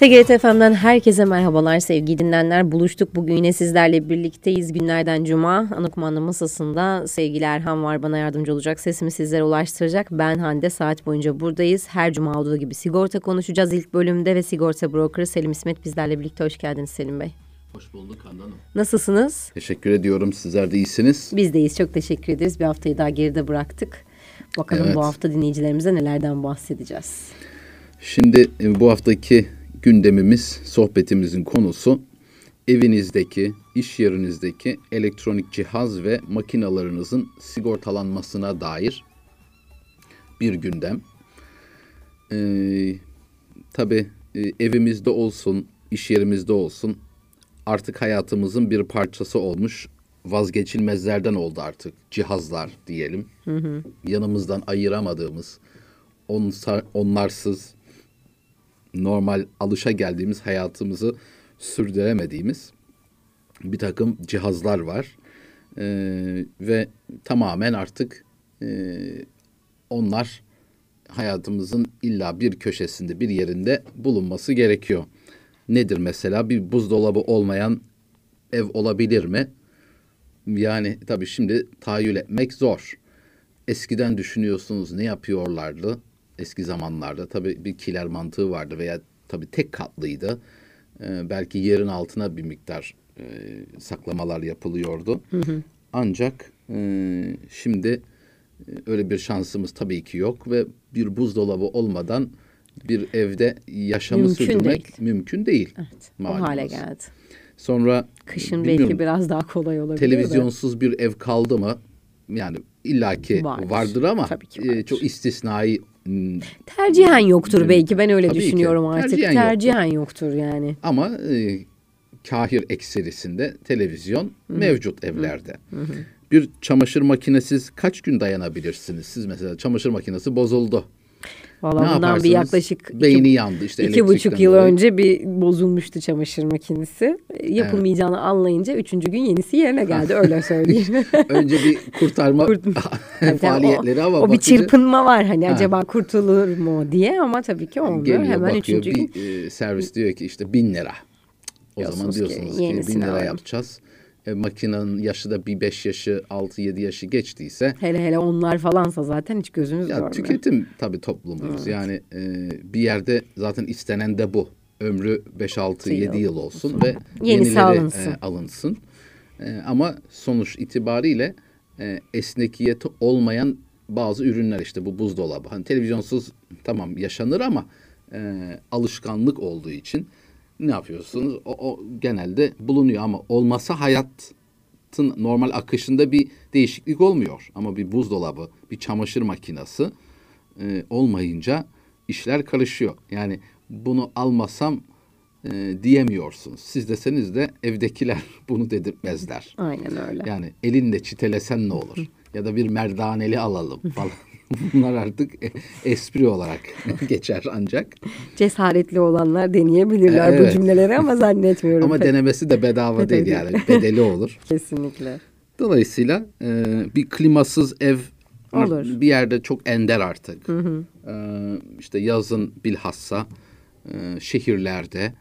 TGRT FM'den herkese merhabalar sevgili dinleyenler. Buluştuk bugün yine sizlerle birlikteyiz. Günlerden Cuma ana kumanda masasında sevgili Erhan var bana yardımcı olacak. Sesimi sizlere ulaştıracak. Ben Hande saat boyunca buradayız. Her cuma olduğu gibi sigorta konuşacağız ilk bölümde ve sigorta broker Selim İsmet bizlerle birlikte. Hoş geldiniz Selim Bey. Hoş bulduk Hande Hanım. Nasılsınız? Teşekkür ediyorum. Sizler de iyisiniz. Biz deyiz. Çok teşekkür ederiz. Bir haftayı daha geride bıraktık. Bakalım Evet. bu hafta dinleyicilerimize nelerden bahsedeceğiz. Şimdi e, bu haftaki gündemimiz, sohbetimizin konusu evinizdeki, iş yerinizdeki elektronik cihaz ve makinalarınızın sigortalanmasına dair bir gündem. Ee, tabii e, evimizde olsun, iş yerimizde olsun artık hayatımızın bir parçası olmuş vazgeçilmezlerden oldu artık cihazlar diyelim. Yanımızdan ayıramadığımız, onsa- onlarsız normal alışa geldiğimiz hayatımızı sürdüremediğimiz bir takım cihazlar var. Ee, ve tamamen artık e, onlar hayatımızın illa bir köşesinde bir yerinde bulunması gerekiyor. Nedir mesela bir buzdolabı olmayan ev olabilir mi? Yani tabii şimdi tahayyül etmek zor. Eskiden düşünüyorsunuz ne yapıyorlardı? Eski zamanlarda tabii bir kiler mantığı vardı veya tabii tek katlıydı. Ee, belki yerin altına bir miktar e, saklamalar yapılıyordu. Ancak e, şimdi e, öyle bir şansımız tabii ki yok ve bir buzdolabı olmadan bir evde yaşamı Mümkün sürdürmek değil. mümkün değil. Evet. Malumunuz. O hale geldi. Sonra Kışın bilmiyorum, belki biraz daha kolay olabilir. televizyonsuz bir ev kaldı mı? Yani illaki Vardır. vardır, ama ki e, vardır. çok istisnai Tercihen yoktur belki ben öyle Tabii ki. düşünüyorum artık. Tercihen Tercihen, yoktur. yoktur. yani. ama e, kahir ekserisinde televizyon mevcut evlerde. Bir çamaşır makinesiz kaç gün dayanabilirsiniz? Siz mesela çamaşır makinesi bozuldu. Valla Ne bundan bir yaklaşık Beyni iki, yandı işte iki buçuk yıl dolayı. önce bir bozulmuştu çamaşır makinesi. Yapılmayacağını anlayınca üçüncü gün yenisi yerine geldi öyle söyleyeyim. Önce bir kurtarma faaliyetleri ama o bir bakıcı- çırpınma var hani Ha. acaba kurtulur mu diye ama tabii ki olmuyor. Geliyor Hemen bakıyor üçüncü gün bir e, servis diyor ki işte bin lira. O zaman Diyorsunuz ki, diyorsunuz ki, yenisini bin lira alalım. yapacağız. E, makinenin yaşı da bir beş yaşı, altı yedi yaşı geçtiyse hele hele onlar falansa zaten hiç gözümüz ya görmüyor. tüketim tabii toplumuyuz. Yani e, bir yerde zaten istenen de bu. Ömrü 5 6 Yıl 7 yıl olsun ve Yenisi yenileri alınsın. e, alınsın. E, ama sonuç itibariyle e, esnekiyeti olmayan bazı ürünler işte bu buzdolabı. Hani televizyonsuz tamam yaşanır ama e, alışkanlık olduğu için ne yapıyorsunuz? O, o genelde bulunuyor ama olmasa hayatın normal akışında bir değişiklik olmuyor. Ama bir buzdolabı, bir çamaşır makinesi e, olmayınca işler karışıyor. Yani bunu almasam e, diyemiyorsunuz. Siz deseniz de evdekiler bunu dedirtmezler. Aynen öyle. Yani elinde çitelesen ne olur? Ya da bir merdaneli alalım falan. Bunlar artık e- espri olarak geçer ancak. Cesaretli olanlar deneyebilirler bu Evet. cümleleri ama zannetmiyorum. Ama pek. denemesi de bedava değil yani. Bedeli olur. Kesinlikle. Dolayısıyla e, bir klimasız ev Olur. bir yerde çok ender artık. E, işte yazın bilhassa e, şehirlerde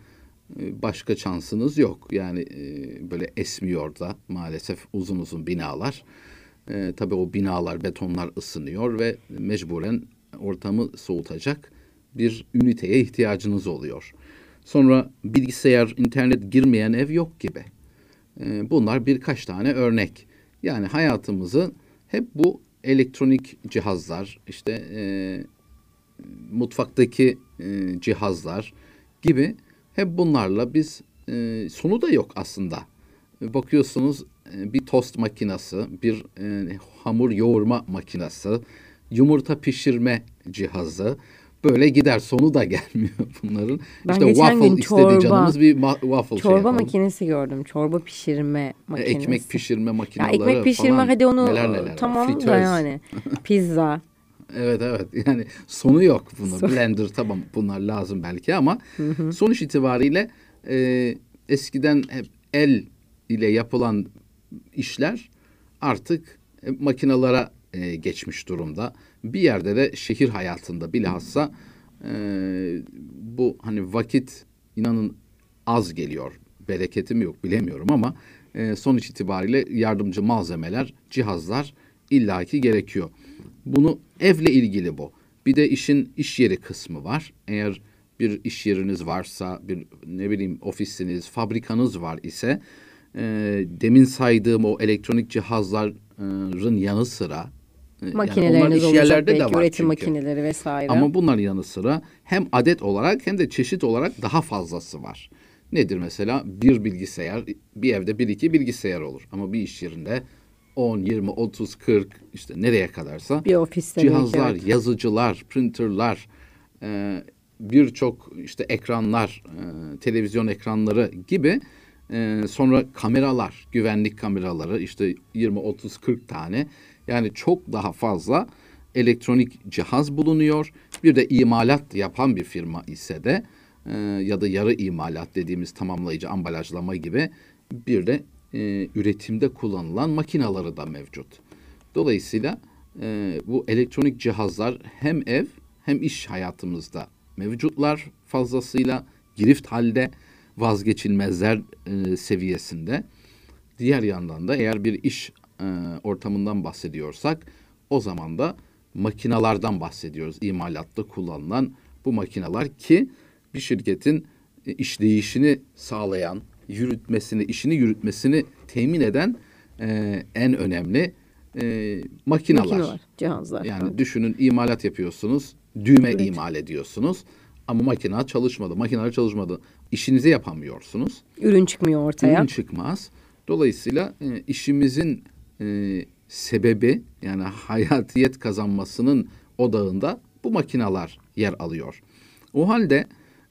e, başka şansınız yok. Yani e, böyle esmiyor da maalesef uzun uzun binalar. E, tabii o binalar, betonlar ısınıyor ve mecburen ortamı soğutacak bir üniteye ihtiyacınız oluyor. Sonra bilgisayar, internet girmeyen ev yok gibi. E, Bunlar birkaç tane örnek. Yani hayatımızı hep bu elektronik cihazlar, işte e, mutfaktaki e, cihazlar gibi hep bunlarla biz e, sonu da yok aslında. E, Bakıyorsunuz bir tost makinesi, bir e, hamur yoğurma makinesi, yumurta pişirme cihazı böyle gider sonu da gelmiyor bunların. Ben işte waffle gün istedi çorba- canımız bir waffle şey Çorba yapalım. makinesi gördüm. Çorba pişirme E, makinesi. Ekmek pişirme Ya makineleri ekmek pişirme falan, hadi onu neler neler var. tamam da yani. Pizza. Evet evet yani sonu yok bunun. Son- Blender tamam bunlar lazım belki ama sonuç itibariyle e, eskiden hep el ile yapılan işler artık e, makinalara e, geçmiş durumda. Bir yerde de şehir hayatında bilhassa e, bu hani vakit inanın az geliyor. Bereketim yok bilemiyorum ama e, sonuç itibariyle yardımcı malzemeler, cihazlar illaki gerekiyor. Bunu evle ilgili bu. Bir de işin iş yeri kısmı var. Eğer bir iş yeriniz varsa, bir ne bileyim ofisiniz, fabrikanız var ise e, demin saydığım o elektronik cihazların yanı sıra e, Makineleriniz iş olacak yerlerde de belki var üretim çünkü. makineleri vesaire. Ama bunların yanı sıra hem adet olarak hem de çeşit olarak daha fazlası var. Nedir mesela? Bir bilgisayar, bir evde bir iki bilgisayar olur. Ama bir iş yerinde 10, 20, 30, 40 işte nereye kadarsa bir ofiste belki, cihazlar, evet. yazıcılar, printerlar, e, birçok işte ekranlar, e, televizyon ekranları gibi e, sonra kameralar, güvenlik kameraları işte 20, 30, 40 tane yani çok daha fazla elektronik cihaz bulunuyor. Bir de imalat yapan bir firma ise de e, ya da yarı imalat dediğimiz tamamlayıcı ambalajlama gibi bir de e, üretimde kullanılan makinaları da mevcut. Dolayısıyla e, bu elektronik cihazlar hem ev hem iş hayatımızda mevcutlar fazlasıyla girift halde vazgeçilmezler e, seviyesinde. Diğer yandan da eğer bir iş e, ortamından bahsediyorsak o zaman da makinalardan bahsediyoruz. İmalatta kullanılan bu makinalar ki bir şirketin e, işleyişini sağlayan, yürütmesini, işini yürütmesini temin eden e, en önemli e, makinalar. Makineler, cihazlar. Yani düşünün imalat yapıyorsunuz, düğme Evet. imal ediyorsunuz ama makina çalışmadı, makineler çalışmadı. İşinizi yapamıyorsunuz. Ürün çıkmıyor ortaya. Ürün çıkmaz. Dolayısıyla e, işimizin e, sebebi yani hayatiyet kazanmasının odağında bu makineler yer alıyor. O halde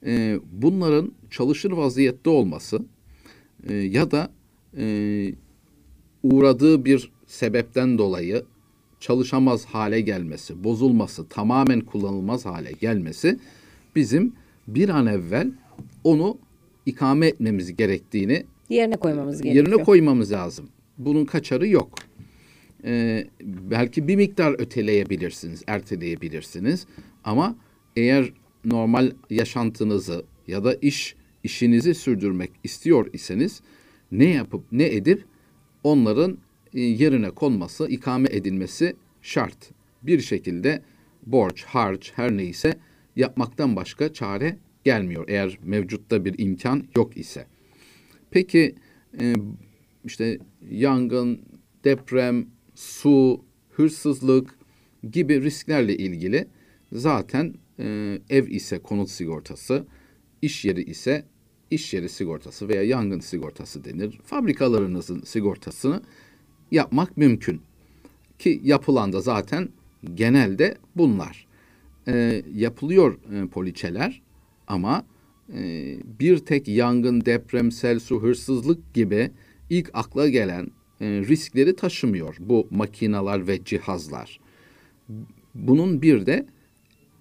e, bunların çalışır vaziyette olması e, ya da e, uğradığı bir sebepten dolayı çalışamaz hale gelmesi, bozulması, tamamen kullanılmaz hale gelmesi bizim bir an evvel onu ikame etmemiz gerektiğini Yerine koymamız gerekiyor. yerine koymamız lazım. Bunun kaçarı yok. Ee, belki bir miktar öteleyebilirsiniz, erteleyebilirsiniz. Ama eğer normal yaşantınızı ya da iş işinizi sürdürmek istiyor iseniz ne yapıp ne edip onların e, yerine konması, ikame edilmesi şart. Bir şekilde borç, harç her neyse yapmaktan başka çare gelmiyor eğer mevcutta bir imkan yok ise. Peki e, işte yangın, deprem, su, hırsızlık gibi risklerle ilgili zaten e, ev ise konut sigortası, iş yeri ise iş yeri sigortası veya yangın sigortası denir. Fabrikalarınızın sigortasını yapmak mümkün. Ki yapılan da zaten genelde bunlar. E, yapılıyor e, poliçeler ama e, bir tek yangın, deprem, sel, su, hırsızlık gibi ilk akla gelen e, riskleri taşımıyor bu makineler ve cihazlar. Bunun bir de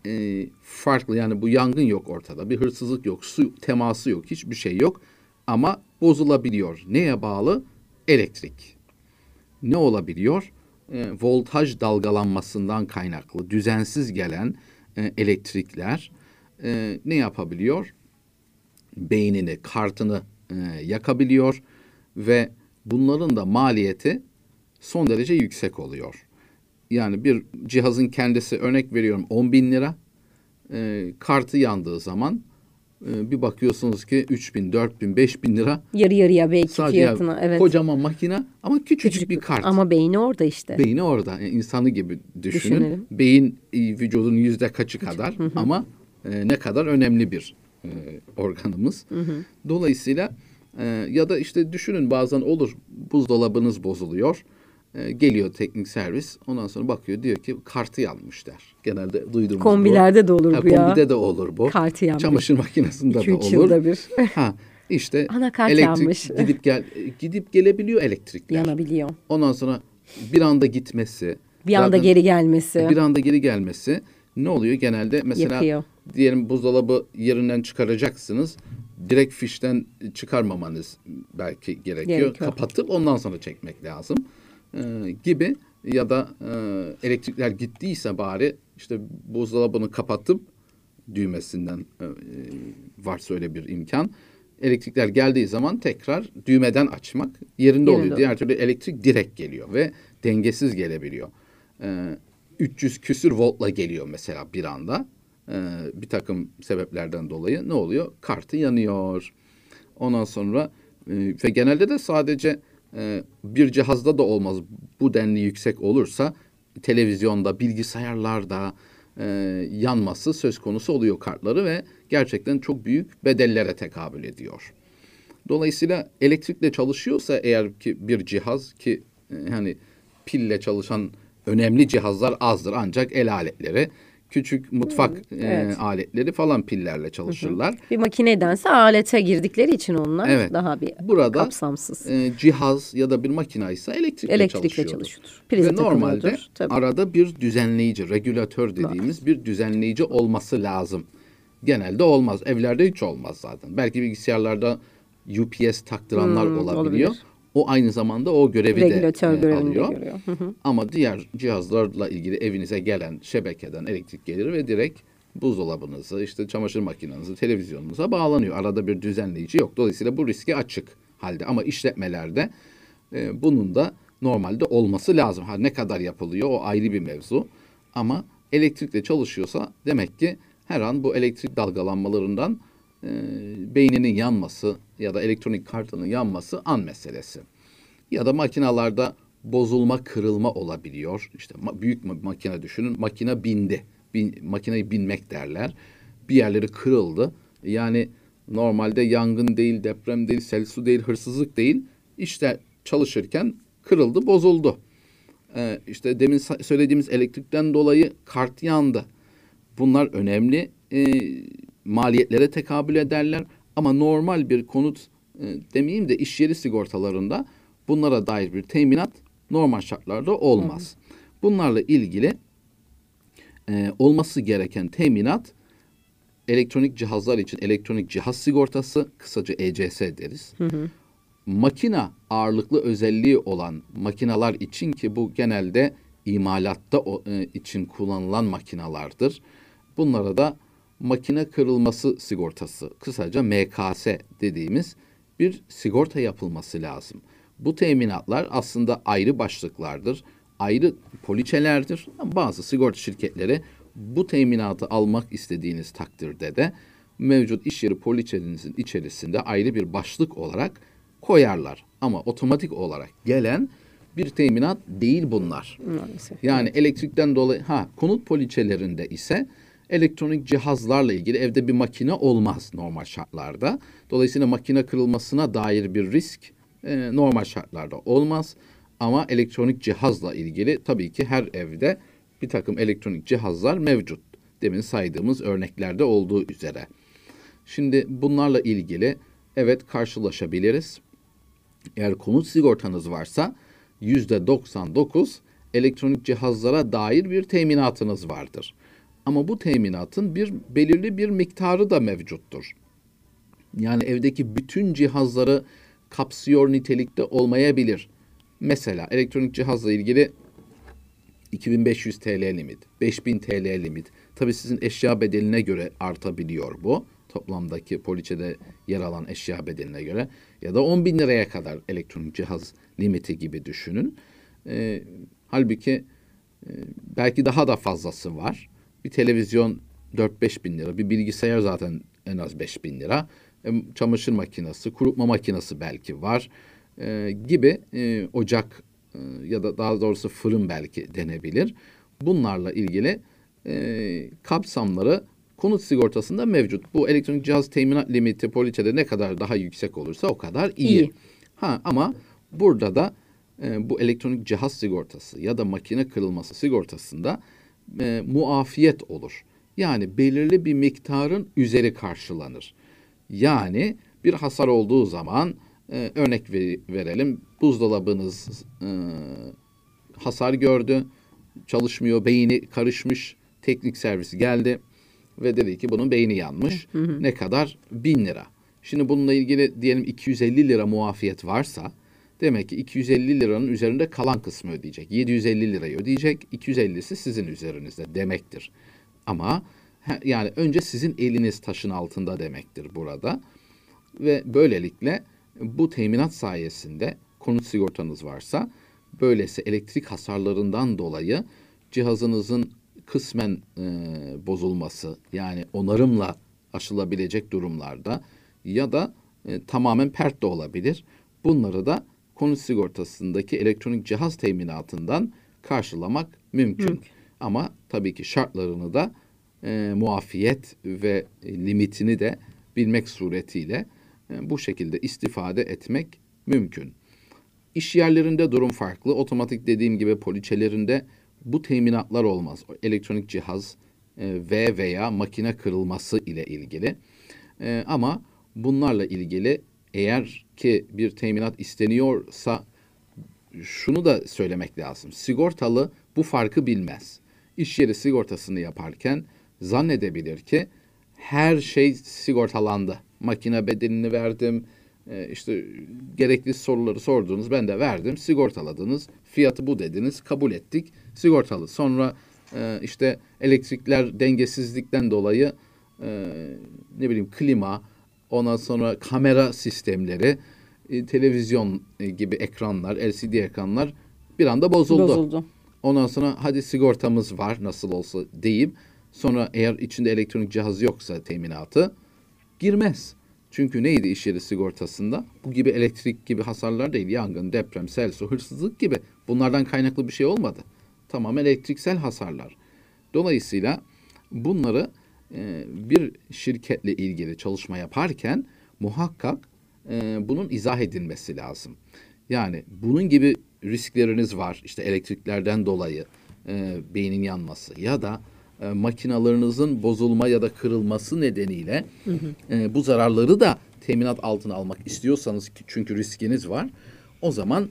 e, farklı yani bu yangın yok ortada, bir hırsızlık yok, su teması yok, hiçbir şey yok ama bozulabiliyor. Neye bağlı? Elektrik. Ne olabiliyor? E, voltaj dalgalanmasından kaynaklı düzensiz gelen e, elektrikler e, ne yapabiliyor? beynini, kartını e, yakabiliyor ve bunların da maliyeti son derece yüksek oluyor. Yani bir cihazın kendisi örnek veriyorum 10 bin lira, e, kartı yandığı zaman e, bir bakıyorsunuz ki 3 bin, 4 bin, 5 bin lira Yarı yarıya belki sadece fiyatına. Evet. kocaman makine ama küçücük, Küçük bir kart. Ama beyni orada işte. Beyni orada. Yani insanı gibi düşünün. Düşünelim. Beyin e, vücudun yüzde kaçı kadar ama e, ne kadar önemli bir e, organımız. Dolayısıyla e, ya da işte düşünün bazen olur buzdolabınız bozuluyor. E, geliyor teknik servis. Ondan sonra bakıyor diyor ki kartı yanmış der. Genelde duyduğumuz bu. Kombilerde de olur Ha, bu ya. Kombide de olur bu. Kartı yanmış. Çamaşır makinesinde de 2-3 olur. yılda bir. ha işte Anakart elektrik yanmış. gidip gel gidip gelebiliyor elektrikler. Yanabiliyor. Ondan sonra bir anda gitmesi. Bir anda geri gelmesi. Bir anda geri gelmesi ne oluyor? Genelde mesela Yakıyor. Diyelim buzdolabı yerinden çıkaracaksınız. Direkt fişten çıkarmamanız belki gerekiyor. Gerekiyor. Kapatıp ondan sonra çekmek lazım. Ee, gibi ya da e, elektrikler gittiyse bari işte buzdolabını kapatıp düğmesinden e, varsa öyle bir imkan. Elektrikler geldiği zaman tekrar düğmeden açmak yerinde, oluyor. Yerinde Diğer türlü elektrik direkt geliyor ve dengesiz gelebiliyor. E, 300 küsür voltla geliyor mesela bir anda. E, bir takım sebeplerden dolayı ne oluyor? Kartı yanıyor. Ondan sonra e, ve genelde de sadece e, bir cihazda da olmaz. Bu denli yüksek olursa televizyonda, bilgisayarlarda e, yanması söz konusu oluyor kartları ve gerçekten çok büyük bedellere tekabül ediyor. Dolayısıyla elektrikle çalışıyorsa eğer ki bir cihaz ki e, hani pille çalışan önemli cihazlar azdır ancak el aletleri küçük mutfak Hmm, e, evet. aletleri falan pillerle çalışırlar. Bir makinedense alete girdikleri için onlar Evet. daha bir Burada kapsamsız. e, cihaz ya da bir makine ise elektrikle, Elektrikle çalışıyordur. Prize Ve normalde. Tabii. arada bir düzenleyici, regülatör dediğimiz bir düzenleyici olması lazım. Genelde olmaz. Evlerde hiç olmaz zaten. Belki bilgisayarlarda UPS taktıranlar Hmm, olabiliyor. olabilir. O aynı zamanda o görevi Regülatör de e, görevini de alıyor. görüyor. Hı hı. Ama diğer cihazlarla ilgili evinize gelen şebekeden elektrik gelir ve direkt buzdolabınızı, işte çamaşır makinenizi, televizyonunuza bağlanıyor. Arada bir düzenleyici yok. Dolayısıyla bu riski açık halde. Ama işletmelerde e, bunun da normalde olması lazım. Ha ne kadar yapılıyor o ayrı bir mevzu. Ama elektrikle çalışıyorsa demek ki her an bu elektrik dalgalanmalarından e, beyninin yanması ya da elektronik kartının yanması an meselesi. Ya da makinalarda bozulma, kırılma olabiliyor. İşte ma- büyük ma- makine düşünün. Makine bindi. Bin, makineyi binmek derler. Bir yerleri kırıldı. Yani normalde yangın değil, deprem değil, sel su değil, hırsızlık değil. İşte çalışırken kırıldı, bozuldu. Ee, işte demin söylediğimiz elektrikten dolayı kart yandı. Bunlar önemli e, maliyetlere tekabül ederler. Ama normal bir konut e, demeyeyim de iş yeri sigortalarında bunlara dair bir teminat normal şartlarda olmaz. Bunlarla ilgili e, olması gereken teminat elektronik cihazlar için elektronik cihaz sigortası kısaca ECS deriz. Makina ağırlıklı özelliği olan makinalar için ki bu genelde imalatta o- e, için kullanılan makinalardır. Bunlara da makine kırılması sigortası kısaca MKS dediğimiz bir sigorta yapılması lazım. Bu teminatlar aslında ayrı başlıklardır, ayrı poliçelerdir. Bazı sigorta şirketleri bu teminatı almak istediğiniz takdirde de mevcut iş yeri poliçenizin içerisinde ayrı bir başlık olarak koyarlar. Ama otomatik olarak gelen bir teminat değil bunlar. Maalesef. Yani elektrikten dolayı ha konut poliçelerinde ise elektronik cihazlarla ilgili evde bir makine olmaz normal şartlarda. Dolayısıyla makine kırılmasına dair bir risk e, normal şartlarda olmaz. Ama elektronik cihazla ilgili tabii ki her evde bir takım elektronik cihazlar mevcut. Demin saydığımız örneklerde olduğu üzere. Şimdi bunlarla ilgili evet karşılaşabiliriz. Eğer konut sigortanız varsa yüzde 99 elektronik cihazlara dair bir teminatınız vardır. Ama bu teminatın bir belirli bir miktarı da mevcuttur. Yani evdeki bütün cihazları kapsıyor nitelikte olmayabilir. Mesela elektronik cihazla ilgili 2500 TL limit, 5000 TL limit. Tabii sizin eşya bedeline göre artabiliyor bu. Toplamdaki poliçede yer alan eşya bedeline göre. Ya da 10 bin liraya kadar elektronik cihaz limiti gibi düşünün. Ee, halbuki e, belki daha da fazlası var. Bir televizyon 4-5 bin lira, bir bilgisayar zaten en az 5 bin lira. E, çamaşır makinesi, kurutma makinesi belki var e, gibi e, ocak e, ya da daha doğrusu fırın belki denebilir. Bunlarla ilgili e, kapsamları konut sigortasında mevcut. Bu elektronik cihaz teminat limiti poliçede ne kadar daha yüksek olursa o kadar iyi. İyi. Ha ama burada da e, bu elektronik cihaz sigortası ya da makine kırılması sigortasında e, muafiyet olur. Yani belirli bir miktarın üzeri karşılanır. Yani bir hasar olduğu zaman e, örnek ver- verelim buzdolabınız e, hasar gördü, çalışmıyor, beyni karışmış, teknik servis geldi ve dedi ki bunun beyni yanmış. Ne kadar? Bin lira. Şimdi bununla ilgili diyelim 250 lira muafiyet varsa demek ki 250 liranın üzerinde kalan kısmı ödeyecek. 750 lirayı ödeyecek, 250'si sizin üzerinizde demektir. Ama Yani önce sizin eliniz taşın altında demektir burada. Ve böylelikle bu teminat sayesinde konut sigortanız varsa böylesi elektrik hasarlarından dolayı cihazınızın kısmen e, bozulması yani onarımla aşılabilecek durumlarda ya da e, tamamen pert de olabilir. Bunları da konut sigortasındaki elektronik cihaz teminatından karşılamak mümkün. mümkün. Ama tabii ki şartlarını da e, muafiyet ve limitini de bilmek suretiyle e, bu şekilde istifade etmek mümkün. İş yerlerinde durum farklı. Otomatik dediğim gibi poliçelerinde bu teminatlar olmaz. Elektronik cihaz e, ve veya makine kırılması ile ilgili. E, ama bunlarla ilgili eğer ki bir teminat isteniyorsa şunu da söylemek lazım. Sigortalı bu farkı bilmez. İş yeri sigortasını yaparken zannedebilir ki her şey sigortalandı. Makine bedelini verdim, e, işte gerekli soruları sordunuz, ben de verdim, sigortaladınız, fiyatı bu dediniz, kabul ettik, sigortalı. Sonra e, işte elektrikler dengesizlikten dolayı e, ne bileyim klima, ondan sonra kamera sistemleri, televizyon gibi ekranlar, LCD ekranlar bir anda bozuldu. Bozuldu. Ondan sonra hadi sigortamız var nasıl olsa deyip sonra eğer içinde elektronik cihaz yoksa teminatı girmez. Çünkü neydi iş yeri sigortasında? Bu gibi elektrik gibi hasarlar değil. Yangın, deprem, sel, su, hırsızlık gibi. Bunlardan kaynaklı bir şey olmadı. Tamamen elektriksel hasarlar. Dolayısıyla bunları e, bir şirketle ilgili çalışma yaparken muhakkak e, bunun izah edilmesi lazım. Yani bunun gibi riskleriniz var. İşte elektriklerden dolayı e, beynin yanması ya da e, makinalarınızın bozulma ya da kırılması nedeniyle hı hı. E, bu zararları da teminat altına almak istiyorsanız çünkü riskiniz var. O zaman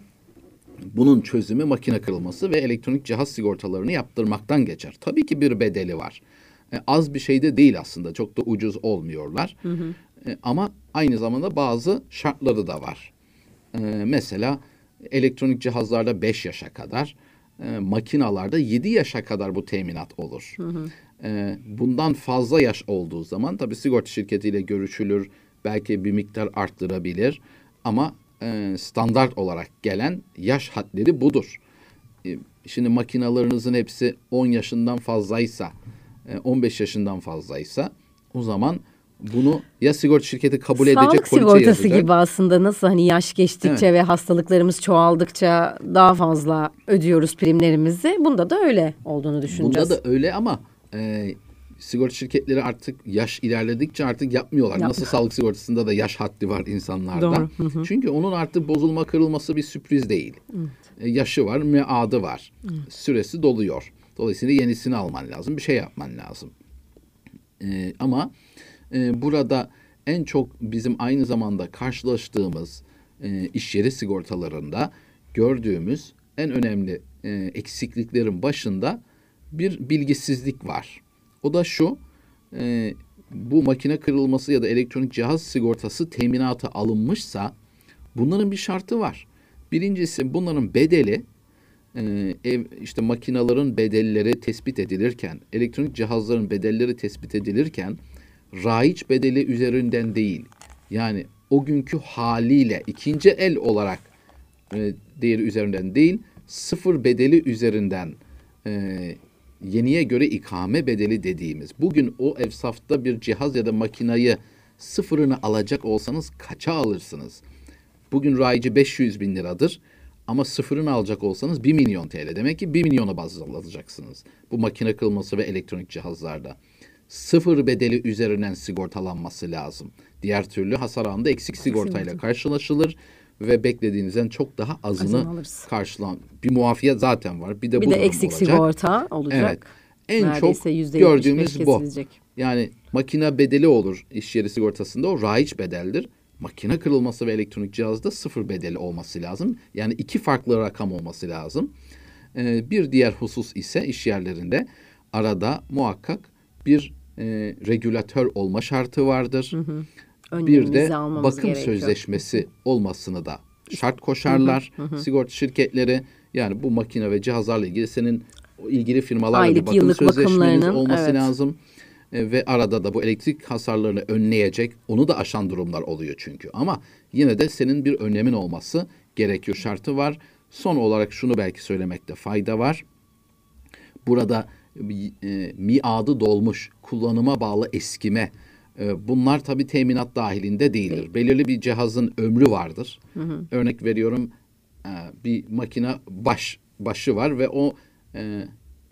bunun çözümü makine kırılması ve elektronik cihaz sigortalarını yaptırmaktan geçer. Tabii ki bir bedeli var. E, az bir şey de değil aslında. Çok da ucuz olmuyorlar. Hı hı. E, ama aynı zamanda bazı şartları da var. E, mesela elektronik cihazlarda 5 yaşa kadar, e, makinalarda 7 yaşa kadar bu teminat olur. Hı hı. E, bundan fazla yaş olduğu zaman tabii sigorta şirketiyle görüşülür. Belki bir miktar arttırabilir. Ama e, standart olarak gelen yaş hadleri budur. E, şimdi makinalarınızın hepsi 10 yaşından fazlaysa, 15 yaşından fazlaysa o zaman bunu ya sigorta şirketi kabul Sağlık edecek, Sağlık sigortası gibi aslında nasıl hani yaş geçtikçe evet. ve hastalıklarımız çoğaldıkça daha fazla ödüyoruz primlerimizi. Bunda da öyle olduğunu düşüneceğiz. Bunda da öyle ama e, sigorta şirketleri artık yaş ilerledikçe artık yapmıyorlar. Yap. Nasıl sağlık sigortasında da yaş haddi var insanlarda. Doğru. Hı hı. Çünkü onun artık bozulma kırılması bir sürpriz değil. Evet. E, yaşı var, meadı var. Evet. Süresi doluyor. Dolayısıyla yenisini alman lazım, bir şey yapman lazım. E, ama e, burada en çok bizim aynı zamanda karşılaştığımız e, iş yeri sigortalarında gördüğümüz en önemli e, eksikliklerin başında bir bilgisizlik var. O da şu, e, bu makine kırılması ya da elektronik cihaz sigortası teminata alınmışsa bunların bir şartı var. Birincisi bunların bedeli e, ev işte makinaların bedelleri tespit edilirken, elektronik cihazların bedelleri tespit edilirken raiç bedeli üzerinden değil. Yani o günkü haliyle ikinci el olarak e, değeri üzerinden değil, sıfır bedeli üzerinden e, yeniye göre ikame bedeli dediğimiz. Bugün o evsafta bir cihaz ya da makinayı sıfırını alacak olsanız kaça alırsınız? Bugün raici 500 bin liradır ama sıfırını alacak olsanız 1 milyon TL. Demek ki 1 milyona baz alacaksınız. Bu makine kılması ve elektronik cihazlarda sıfır bedeli üzerinden sigortalanması lazım. Diğer türlü hasar anında eksik sigortayla karşılaşılır ve beklediğinizden çok daha azını karşılan bir muafiyet zaten var. Bir de bir bu de eksik olacak. sigorta olacak. Evet. En Neredeyse çok gördüğümüz bu. Yani makine bedeli olur iş yeri sigortasında o raiç bedeldir. Makine kırılması ve elektronik cihazda sıfır bedeli olması lazım. Yani iki farklı rakam olması lazım. Ee, bir diğer husus ise iş yerlerinde arada muhakkak bir e, regülatör olma şartı vardır. Hı hı. Bir de bakım gerekiyor. sözleşmesi olmasını da şart koşarlar hı hı hı. sigorta şirketleri. Yani bu makine ve cihazlarla ilgili senin ilgili firmalarla Aylık, bir bakım sözleşmeniz olması evet. lazım. E, ve arada da bu elektrik hasarlarını önleyecek, onu da aşan durumlar oluyor çünkü. Ama yine de senin bir önlemin olması gerekiyor şartı var. Son olarak şunu belki söylemekte fayda var. Burada e, miadı dolmuş, kullanıma bağlı eskime, e, bunlar tabii teminat dahilinde değildir. Değil. Belirli bir cihazın ömrü vardır. Örnek veriyorum e, bir makine baş başı var ve o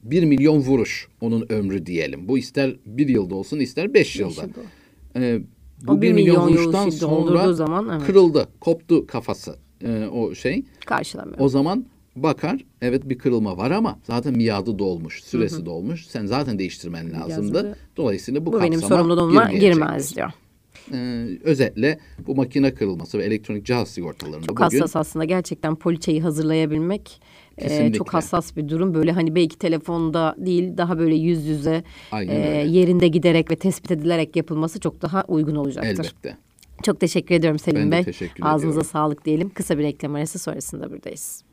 1 milyon vuruş onun ömrü diyelim. Bu ister bir yılda olsun ister beş yılda. yılda. E, O bu bir 1 milyon, milyon vuruştan sonra zaman, evet. kırıldı, koptu kafası e, o şey. Karşılamıyor. O zaman bakar evet bir kırılma var ama zaten miadı dolmuş, süresi dolmuş. Sen zaten değiştirmen lazımdı. Yazılı. Dolayısıyla bu, Bu benim sorumluluğuma girmez diyor. Ee, özetle bu makine kırılması ve elektronik cihaz sigortalarında Çok bugün hassas aslında gerçekten poliçeyi hazırlayabilmek e, çok hassas bir durum. Böyle hani belki telefonda değil daha böyle yüz yüze Aynen e, öyle. yerinde giderek ve tespit edilerek yapılması çok daha uygun olacaktır. elbette. Çok teşekkür ediyorum Selim Ben Bey. Ağzınıza ediyorum. sağlık diyelim. Kısa bir reklam arası sonrasında buradayız.